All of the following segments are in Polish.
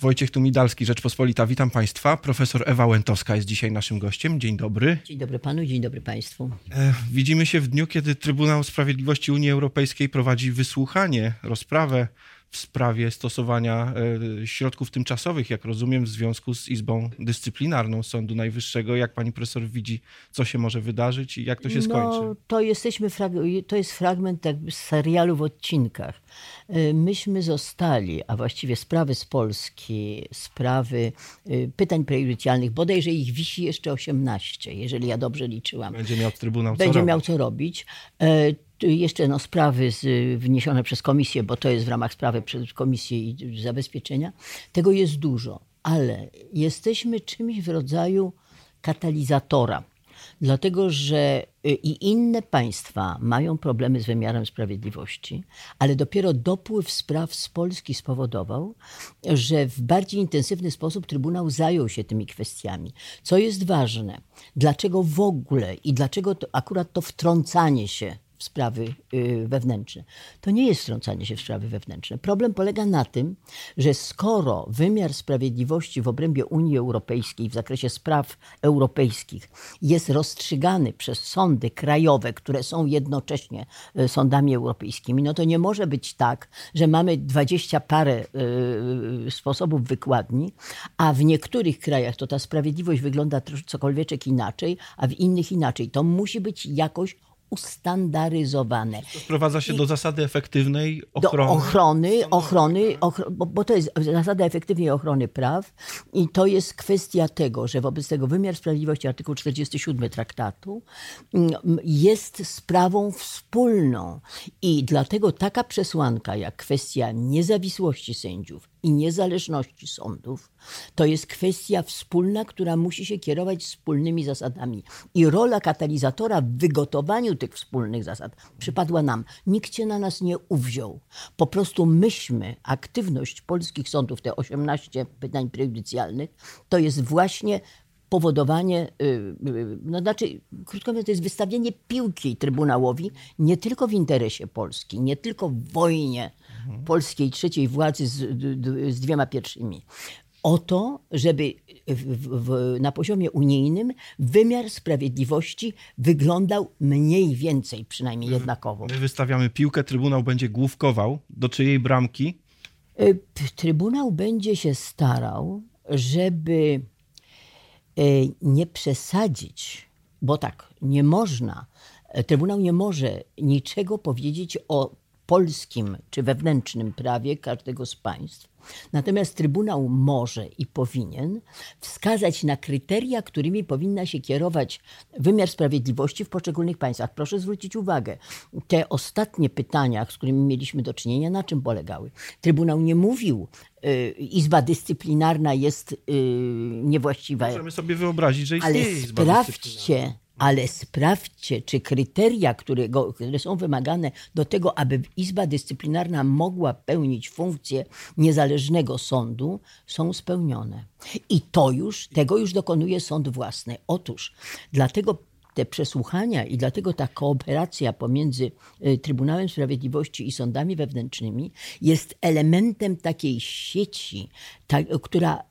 Wojciech Tumidalski, Rzeczpospolita. Witam Państwa. Profesor Ewa Łętowska jest dzisiaj naszym gościem. Dzień dobry. Dzień dobry Panu, dzień dobry Państwu. E, widzimy się w dniu, kiedy Trybunał Sprawiedliwości Unii Europejskiej prowadzi wysłuchanie, rozprawę w sprawie stosowania e, środków tymczasowych, jak rozumiem, w związku z Izbą Dyscyplinarną Sądu Najwyższego. Jak pani profesor widzi, co się może wydarzyć i jak to się skończy? No, to, jesteśmy, to jest fragment jakby z serialu w odcinkach. E, myśmy zostali, a właściwie sprawy z Polski, sprawy e, pytań prejudycjalnych, bodajże ich wisi jeszcze 18, jeżeli ja dobrze liczyłam. Będzie miał Trybunał co Będzie robić. miał co robić jeszcze no, sprawy z, wniesione przez komisję, bo to jest w ramach sprawy przez komisję i zabezpieczenia. Tego jest dużo, ale jesteśmy czymś w rodzaju katalizatora. Dlatego, że y, i inne państwa mają problemy z wymiarem sprawiedliwości, ale dopiero dopływ spraw z Polski spowodował, że w bardziej intensywny sposób Trybunał zajął się tymi kwestiami. Co jest ważne, dlaczego w ogóle i dlaczego to, akurat to wtrącanie się w sprawy y, wewnętrzne. To nie jest wtrącanie się w sprawy wewnętrzne. Problem polega na tym, że skoro wymiar sprawiedliwości w obrębie Unii Europejskiej w zakresie spraw europejskich jest rozstrzygany przez sądy krajowe, które są jednocześnie y, sądami europejskimi, no to nie może być tak, że mamy dwadzieścia parę y, sposobów wykładni, a w niektórych krajach to ta sprawiedliwość wygląda cokolwiek inaczej, a w innych inaczej. To musi być jakoś ustandaryzowane. To sprowadza się I do zasady efektywnej ochrony. Do ochrony, ochrony, ochrony bo, to jest zasada efektywnej ochrony praw i to jest kwestia tego, że wobec tego wymiar sprawiedliwości, artykuł 47 traktatu, mm, jest sprawą wspólną i dlatego taka przesłanka jak kwestia niezawisłości sędziów, i niezależności sądów, to jest kwestia wspólna, która musi się kierować wspólnymi zasadami. I rola katalizatora w wygotowaniu tych wspólnych zasad przypadła nam. Nikt się na nas nie uwziął. Po prostu myśmy, aktywność polskich sądów, te 18 pytań prejudycjalnych, to jest właśnie powodowanie, y, y, no znaczy, krótko mówiąc, to jest wystawienie piłki Trybunałowi nie tylko w interesie Polski, nie tylko w wojnie mhm. polskiej trzeciej władzy z, z dwiema pierwszymi. O to, żeby w, w, na poziomie unijnym wymiar sprawiedliwości wyglądał mniej więcej, przynajmniej jednakowo. My wystawiamy piłkę, Trybunał będzie główkował. Do czyjej bramki? Y, trybunał będzie się starał, żeby nie przesadzić, bo tak, nie można, e, Trybunał nie może niczego powiedzieć o polskim czy wewnętrznym prawie każdego z państw. Natomiast Trybunał może i powinien wskazać na kryteria, którymi powinna się kierować wymiar sprawiedliwości w poszczególnych państwach. Proszę zwrócić uwagę, te ostatnie pytania, z którymi mieliśmy do czynienia, na czym polegały? Trybunał nie mówił, y, Izba Dyscyplinarna jest y, niewłaściwa. Możemy sobie wyobrazić, że istnieje Ale sprawdźcie, ale sprawdźcie, czy kryteria, które, są wymagane do tego, aby Izba Dyscyplinarna mogła pełnić funkcję niezależnego sądu, są spełnione. I to już, tego już dokonuje sąd własny. Otóż, dlatego te przesłuchania i dlatego ta kooperacja pomiędzy y, Trybunałem Sprawiedliwości i sądami wewnętrznymi jest elementem takiej sieci, ta, która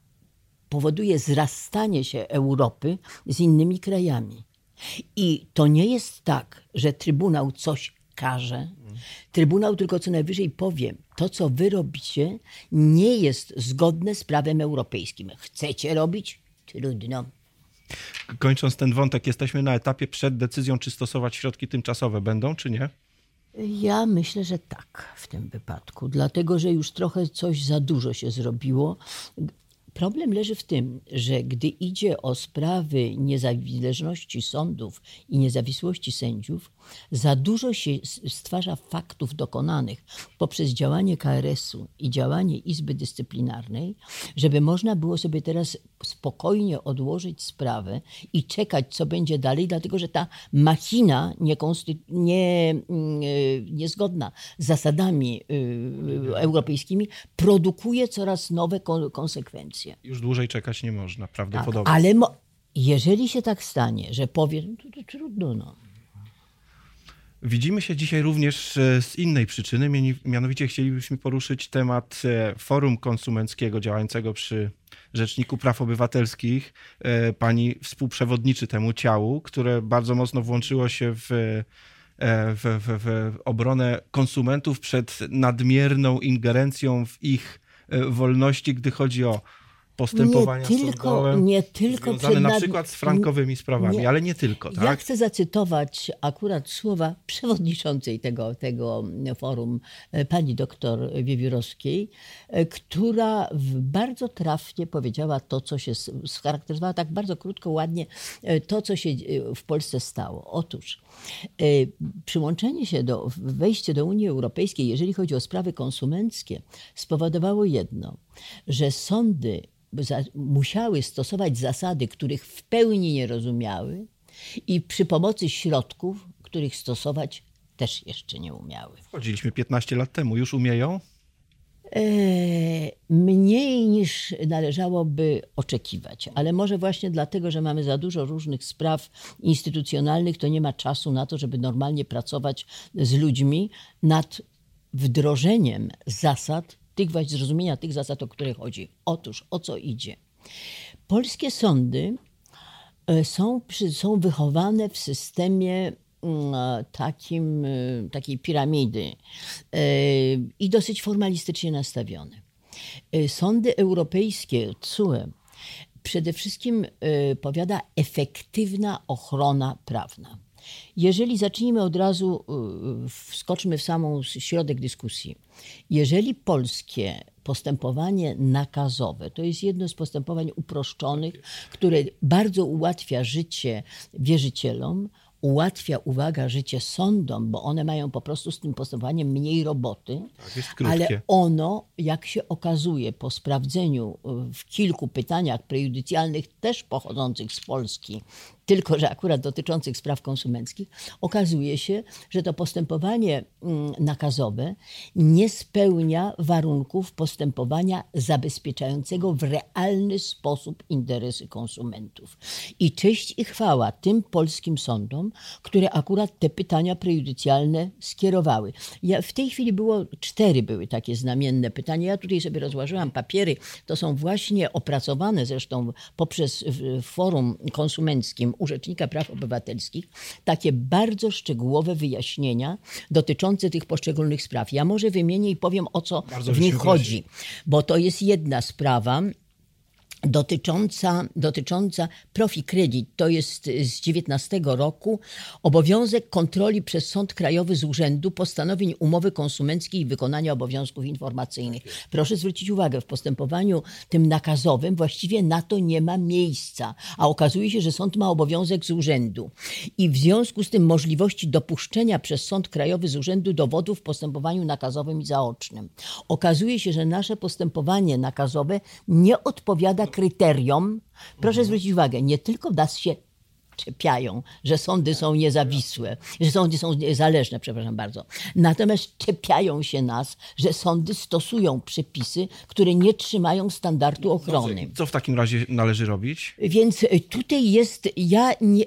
powoduje zrastanie się Europy z innymi krajami. I to nie jest tak, że Trybunał coś każe. Trybunał tylko co najwyżej powie, to co wy robicie nie jest zgodne z prawem europejskim. Chcecie robić? Trudno. Kończąc ten wątek, jesteśmy na etapie przed decyzją, czy stosować środki tymczasowe będą, czy nie? Ja myślę, że tak w tym wypadku, dlatego że już trochę coś za dużo się zrobiło. Problem leży w tym, że gdy idzie o sprawy niezależności sądów i niezawisłości sędziów, za dużo się stwarza faktów dokonanych poprzez działanie KRS-u i działanie Izby Dyscyplinarnej, żeby można było sobie teraz spokojnie odłożyć sprawę i czekać, co będzie dalej, dlatego że ta machina mm, niezgodna z zasadami y, europejskimi produkuje coraz nowe konsekwencje. Już dłużej czekać nie można, prawdopodobnie. Tak, ale jeżeli się tak stanie, że powie, no to, to trudno, no. Widzimy się dzisiaj również e, z innej przyczyny, mianowicie chcielibyśmy poruszyć temat e, forum konsumenckiego działającego przy Rzeczniku Praw Obywatelskich, e, pani współprzewodniczy temu ciału, które bardzo mocno włączyło się w, w, w, w obronę konsumentów przed nadmierną ingerencją w ich wolności, gdy chodzi o postępowania nie tylko, sądowe nie tylko związane na przykład z frankowymi sprawami, nie, ale nie tylko. Tak? Ja chcę zacytować akurat słowa przewodniczącej tego, tego forum, e, pani doktor Wiewiórowskiej, e, która bardzo trafnie powiedziała to, co się scharakteryzowała tak bardzo krótko, ładnie, e, to, co się w Polsce stało. Otóż przyłączenie się do, wejście do Unii Europejskiej, jeżeli chodzi o sprawy konsumenckie, spowodowało jedno, że sądy musiały stosować zasady, których w pełni nie rozumiały i przy pomocy środków, których stosować też jeszcze nie umiały. Wchodziliśmy 15 lat temu, już umieją? E, mniej niż należałoby oczekiwać, ale może właśnie dlatego, że mamy za dużo różnych spraw instytucjonalnych, to nie ma czasu na to, żeby normalnie pracować z ludźmi nad wdrożeniem zasad tych właśnie zrozumienia tych zasad, o które chodzi. Otóż o co idzie? Polskie sądy e, są, są wychowane w systemie mm, e, takim, e, takiej piramidy i dosyć formalistycznie nastawione. Sądy europejskie, CUE, przede wszystkim powiada efektywna ochrona prawna. Jeżeli zacznijmy od razu, wskoczmy w samą środek dyskusji. Jeżeli polskie postępowanie nakazowe to jest jedno z postępowań uproszczonych, które bardzo ułatwia życie wierzycielom, ułatwia, uwaga, życie sądom, bo one mają po prostu z tym postępowaniem mniej roboty, tak, ale ono, jak się okazuje po sprawdzeniu w kilku pytaniach prejudycjalnych, też pochodzących z Polski, tylko że akurat dotyczących spraw konsumenckich, okazuje się, że to postępowanie mm, nakazowe nie spełnia warunków postępowania zabezpieczającego w realny sposób interesy konsumentów. I cześć i chwała tym polskim sądom, które akurat te pytania prejudycjalne skierowały. Ja, w tej chwili było cztery były takie znamienne pytania. Ja tutaj sobie rozłożyłam papiery. To są właśnie opracowane zresztą poprzez forum konsumenckim u Rzecznika Praw Obywatelskich takie bardzo szczegółowe wyjaśnienia dotyczące tych poszczególnych spraw. Ja może wymienię i powiem o co bardzo w nich chodzi, bo to jest jedna sprawa dotycząca, dotycząca Profi Credit, to jest z 19 roku, obowiązek kontroli przez Sąd Krajowy z Urzędu postanowień umowy konsumenckiej i wykonania obowiązków informacyjnych. Proszę zwrócić uwagę, w postępowaniu tym nakazowym właściwie na to nie ma miejsca, a okazuje się, że sąd ma obowiązek z urzędu. I w związku z tym możliwości dopuszczenia przez Sąd Krajowy z Urzędu dowodów w postępowaniu nakazowym i zaocznym. Okazuje się, że nasze postępowanie nakazowe nie odpowiada kryterium, proszę zwrócić uwagę, nie tylko nas się czepiają, że sądy są niezawisłe, że sądy są niezależne, przepraszam bardzo. Natomiast czepiają się nas, że sądy stosują przepisy, które nie trzymają standardu ochrony. Co w takim razie należy robić? Więc tutaj jest, ja nie,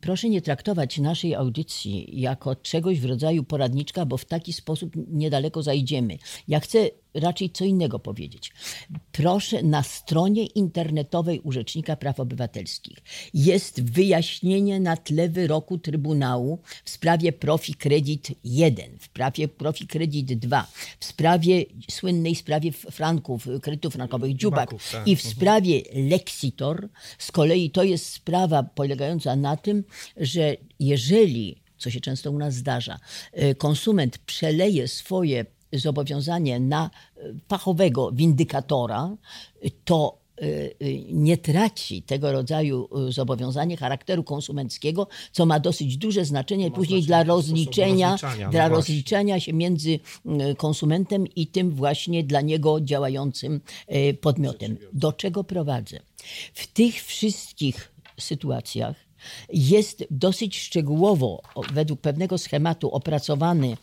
proszę nie traktować naszej audycji jako czegoś w rodzaju poradniczka, bo w taki sposób niedaleko zajdziemy. Ja chcę raczej co innego powiedzieć. Proszę, na stronie internetowej Urzecznika Praw Obywatelskich jest wyjaśnienie na tle wyroku Trybunału w sprawie Profi Kredyt 1, w sprawie Profi Kredyt 2, w sprawie słynnej sprawie franków, kredytów frankowych Dziubak tak. i w mhm. sprawie Lexitor. Z kolei to jest sprawa polegająca na tym, że jeżeli co się często u nas zdarza, y, konsument przeleje swoje zobowiązanie na e, fachowego windykatora, to e, nie traci tego rodzaju zobowiązanie charakteru konsumenckiego, co ma dosyć duże znaczenie później dla rozliczenia, no dla no rozliczenia się między konsumentem i tym właśnie dla niego działającym podmiotem. Do czego prowadzę? W tych wszystkich sytuacjach jest dosyć szczegółowo, według pewnego schematu opracowany,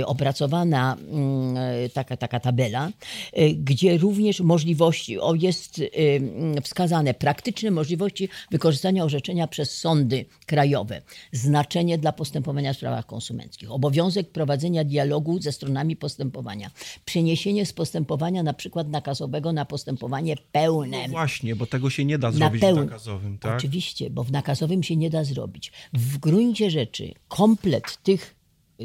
y, opracowana mm, taka, taka tabela, y, gdzie również możliwości, o, jest y, mm, wskazane praktyczne możliwości wykorzystania orzeczenia przez sądy krajowe, znaczenie dla postępowania w sprawach konsumenckich, obowiązek prowadzenia dialogu ze stronami postępowania, przeniesienie z postępowania na przykład nakazowego na postępowanie pełne. No właśnie, bo tego się nie da zrobić pełn- w nakazowym, tak? Oczywiście, bo w nakazowym się nie da zrobić. W gruncie rzeczy komplet tych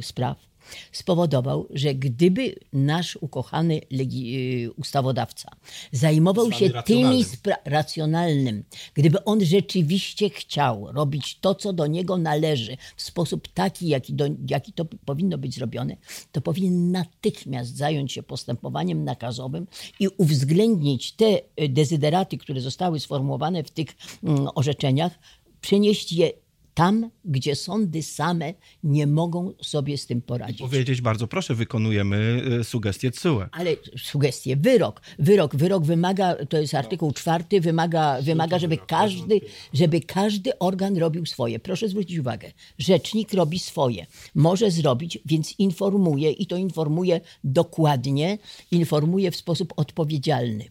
spraw spowodował, że gdyby nasz ukochany y, ustawodawca zajmował się tymi racjonalnym. spra- racjonalnym, gdyby on rzeczywiście chciał robić to, co do niego należy w sposób taki, jaki, do, jaki to powinno być zrobione, to powinien natychmiast zająć się postępowaniem nakazowym i uwzględnić te y, dezyderaty, które zostały sformułowane w tych mm, orzeczeniach, przenieść je tam, gdzie sądy same nie mogą sobie z tym poradzić. Powiedzieć bardzo proszę, wykonujemy y, sugestie TSUE. Ale sugestie, wyrok. Wyrok, wyrok wymaga, to jest artykuł czwarty, wymaga, wymaga żeby, każdy, żeby każdy organ robił swoje. Proszę zwrócić uwagę, rzecznik robi swoje. Może zrobić, więc informuje i to informuje dokładnie, informuje w sposób odpowiedzialny.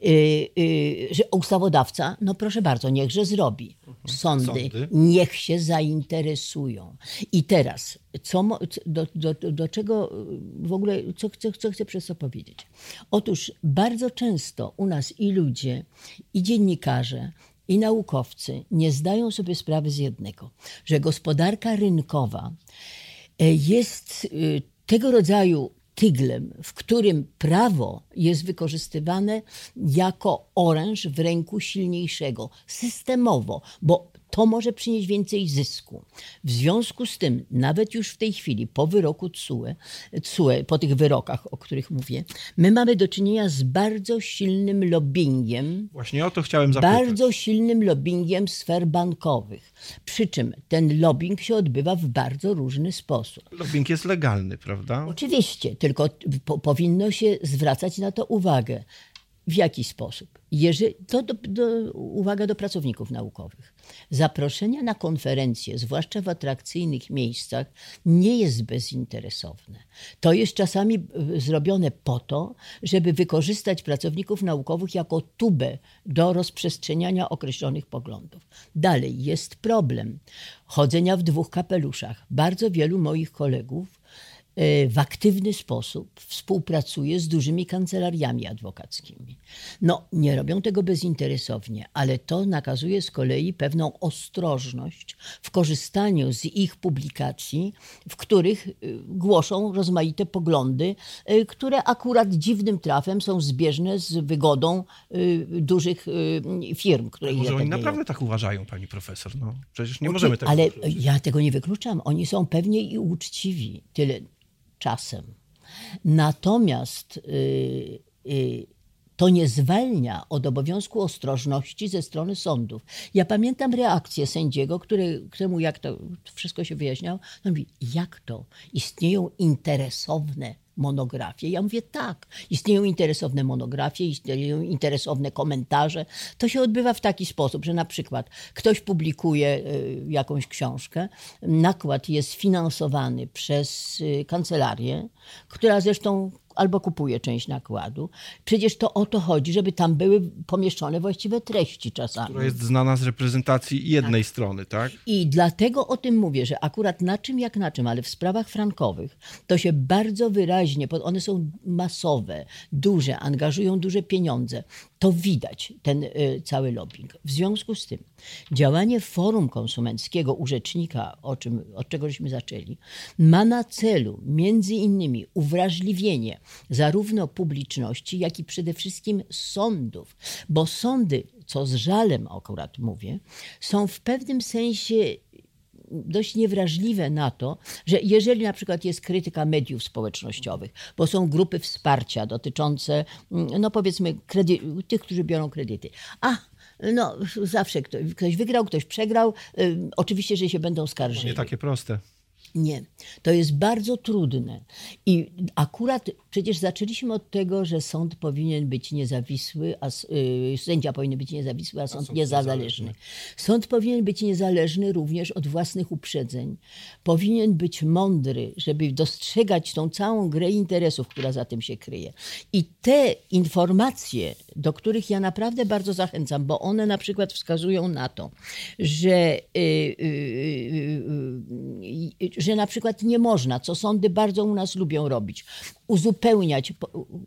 Yy, yy, że ustawodawca, no proszę bardzo, niechże zrobi. Sądy, Sądy. niech się zainteresują. I teraz, co, co- do, do, do, czego y, w ogóle, co, chcę- co chcę przez to powiedzieć? Otóż bardzo często u nas i ludzie, i dziennikarze, i naukowcy nie zdają sobie sprawy z jednego, że gospodarka rynkowa e, jest y, tego rodzaju tyglem, w którym prawo jest wykorzystywane jako oręż w ręku silniejszego, systemowo, bo to może przynieść więcej zysku. W związku z tym, nawet już w tej chwili, po wyroku TSUE, TSUE po tych wyrokach, o których mówię, my mamy do czynienia z bardzo silnym lobbyingiem Właśnie o to chciałem zapytać. bardzo silnym lobbyingiem sfer bankowych. Przy czym ten lobbying się odbywa w bardzo różny sposób. Lobbying jest legalny, prawda? Oczywiście, tylko po, powinno się zwracać na to uwagę. W jaki sposób? Jeżeli, to do, do, uwaga do pracowników naukowych. Zaproszenie na konferencje, zwłaszcza w atrakcyjnych miejscach, nie jest bezinteresowne. To jest czasami y, zrobione po to, żeby wykorzystać pracowników naukowych jako tubę do rozprzestrzeniania określonych poglądów. Dalej jest problem chodzenia w dwóch kapeluszach. Bardzo wielu moich kolegów e, w aktywny sposób współpracuje z dużymi kancelariami adwokackimi. No, nie robią tego bezinteresownie, ale to nakazuje z kolei pewną ostrożność w korzystaniu z ich publikacji, w których y, głoszą rozmaite poglądy, y, które akurat dziwnym trafem są zbieżne z wygodą y, dużych firm, które Może oni naprawdę tak uważają, pani profesor. No, przecież nie możemy tego Ale ja tego nie wykluczam. Oni są pewnie i uczciwi. Tyle czasem. Natomiast y, y, to nie zwalnia od obowiązku ostrożności ze strony sądów. Ja pamiętam reakcję sędziego, który, któremu jak to wszystko się wyjaśniało, on mówi, jak to? Istnieją interesowne monografie. Ja mówię tak, istnieją interesowne monografie, istnieją interesowne komentarze. To się odbywa w taki sposób, że na przykład ktoś publikuje y, jakąś książkę, nakład jest finansowany przez y, kancelarię, która zresztą albo kupuje część nakładu. Przecież to o to chodzi, żeby tam były pomieszczone właściwe treści czasami. Która jest znana z reprezentacji jednej strony, tak? I dlatego o tym mówię, że akurat na czym jak na czym, ale w sprawach frankowych to się bardzo wyraźnie, bo one są masowe, duże, angażują duże pieniądze. To widać, ten y, cały lobbying. W związku z tym działanie forum konsumenckiego u rzecznika, o czym, od czego żeśmy zaczęli, ma na celu między innymi uwrażliwienie zarówno publiczności, jak i przede wszystkim sądów, bo sądy, co z żalem akurat mówię, są w pewnym sensie dość niewrażliwe na to, że jeżeli na przykład jest krytyka mediów społecznościowych, bo są grupy wsparcia dotyczące, mm, no powiedzmy, kredy- tych, którzy biorą kredyty. A, no zawsze ktoś, ktoś wygrał, ktoś przegrał. Ym, oczywiście, że się będą skarżyli. Nie takie proste. Nie, to jest bardzo trudne. I akurat przecież zaczęliśmy od tego, że sąd powinien być niezawisły, a yy, sędzia powinien być niezawisły, a sąd, a sąd niezależny. Sąd powinien być niezależny również od własnych uprzedzeń. Powinien być mądry, żeby dostrzegać tą całą grę interesów, która za tym się kryje. I te informacje, do których ja naprawdę bardzo zachęcam, bo one na przykład wskazują na to, że. Yy, yy, że na przykład nie można, co sądy bardzo u nas lubią robić, uzupełniać,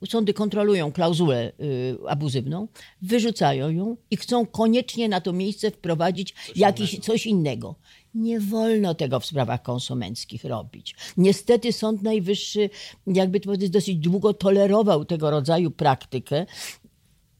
sądy kontrolują klauzulę y, abuzywną, wyrzucają ją i chcą koniecznie na to miejsce wprowadzić coś jakiś, innego. coś innego. Nie wolno tego w sprawach konsumenckich robić. Niestety Sąd Najwyższy, jakby to powiedzieć, dosyć długo tolerował tego rodzaju praktykę.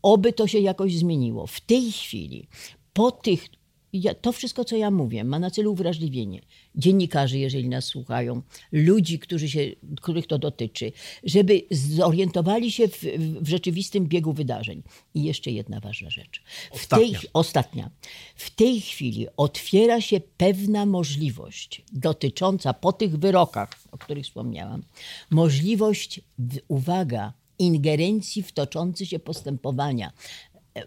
Oby to się jakoś zmieniło. W tej chwili, po tych ja, to wszystko, co ja mówię, ma na celu uwrażliwienie dziennikarzy, jeżeli nas słuchają, ludzi, którzy się, których to dotyczy, żeby zorientowali się w, w rzeczywistym biegu wydarzeń. I jeszcze jedna ważna rzecz. W ostatnia. Tej, ostatnia. W tej chwili otwiera się pewna możliwość dotycząca po tych wyrokach, o których wspomniałam, możliwość, uwaga, ingerencji w toczące się postępowania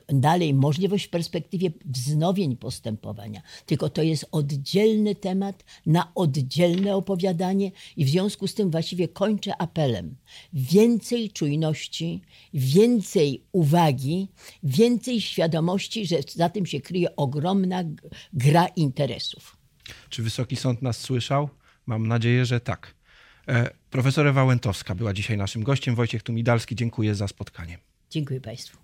dalej możliwość w perspektywie wznowień postępowania. Tylko to jest oddzielny temat na oddzielne opowiadanie i w związku z tym właściwie kończę apelem. Więcej czujności, więcej uwagi, więcej świadomości, że za tym się kryje ogromna gra interesów. Czy Wysoki Sąd nas słyszał? Mam nadzieję, że tak. E, profesor Ewa Łętowska była dzisiaj naszym gościem. Wojciech Tumidalski, dziękuję za spotkanie. Dziękuję Państwu.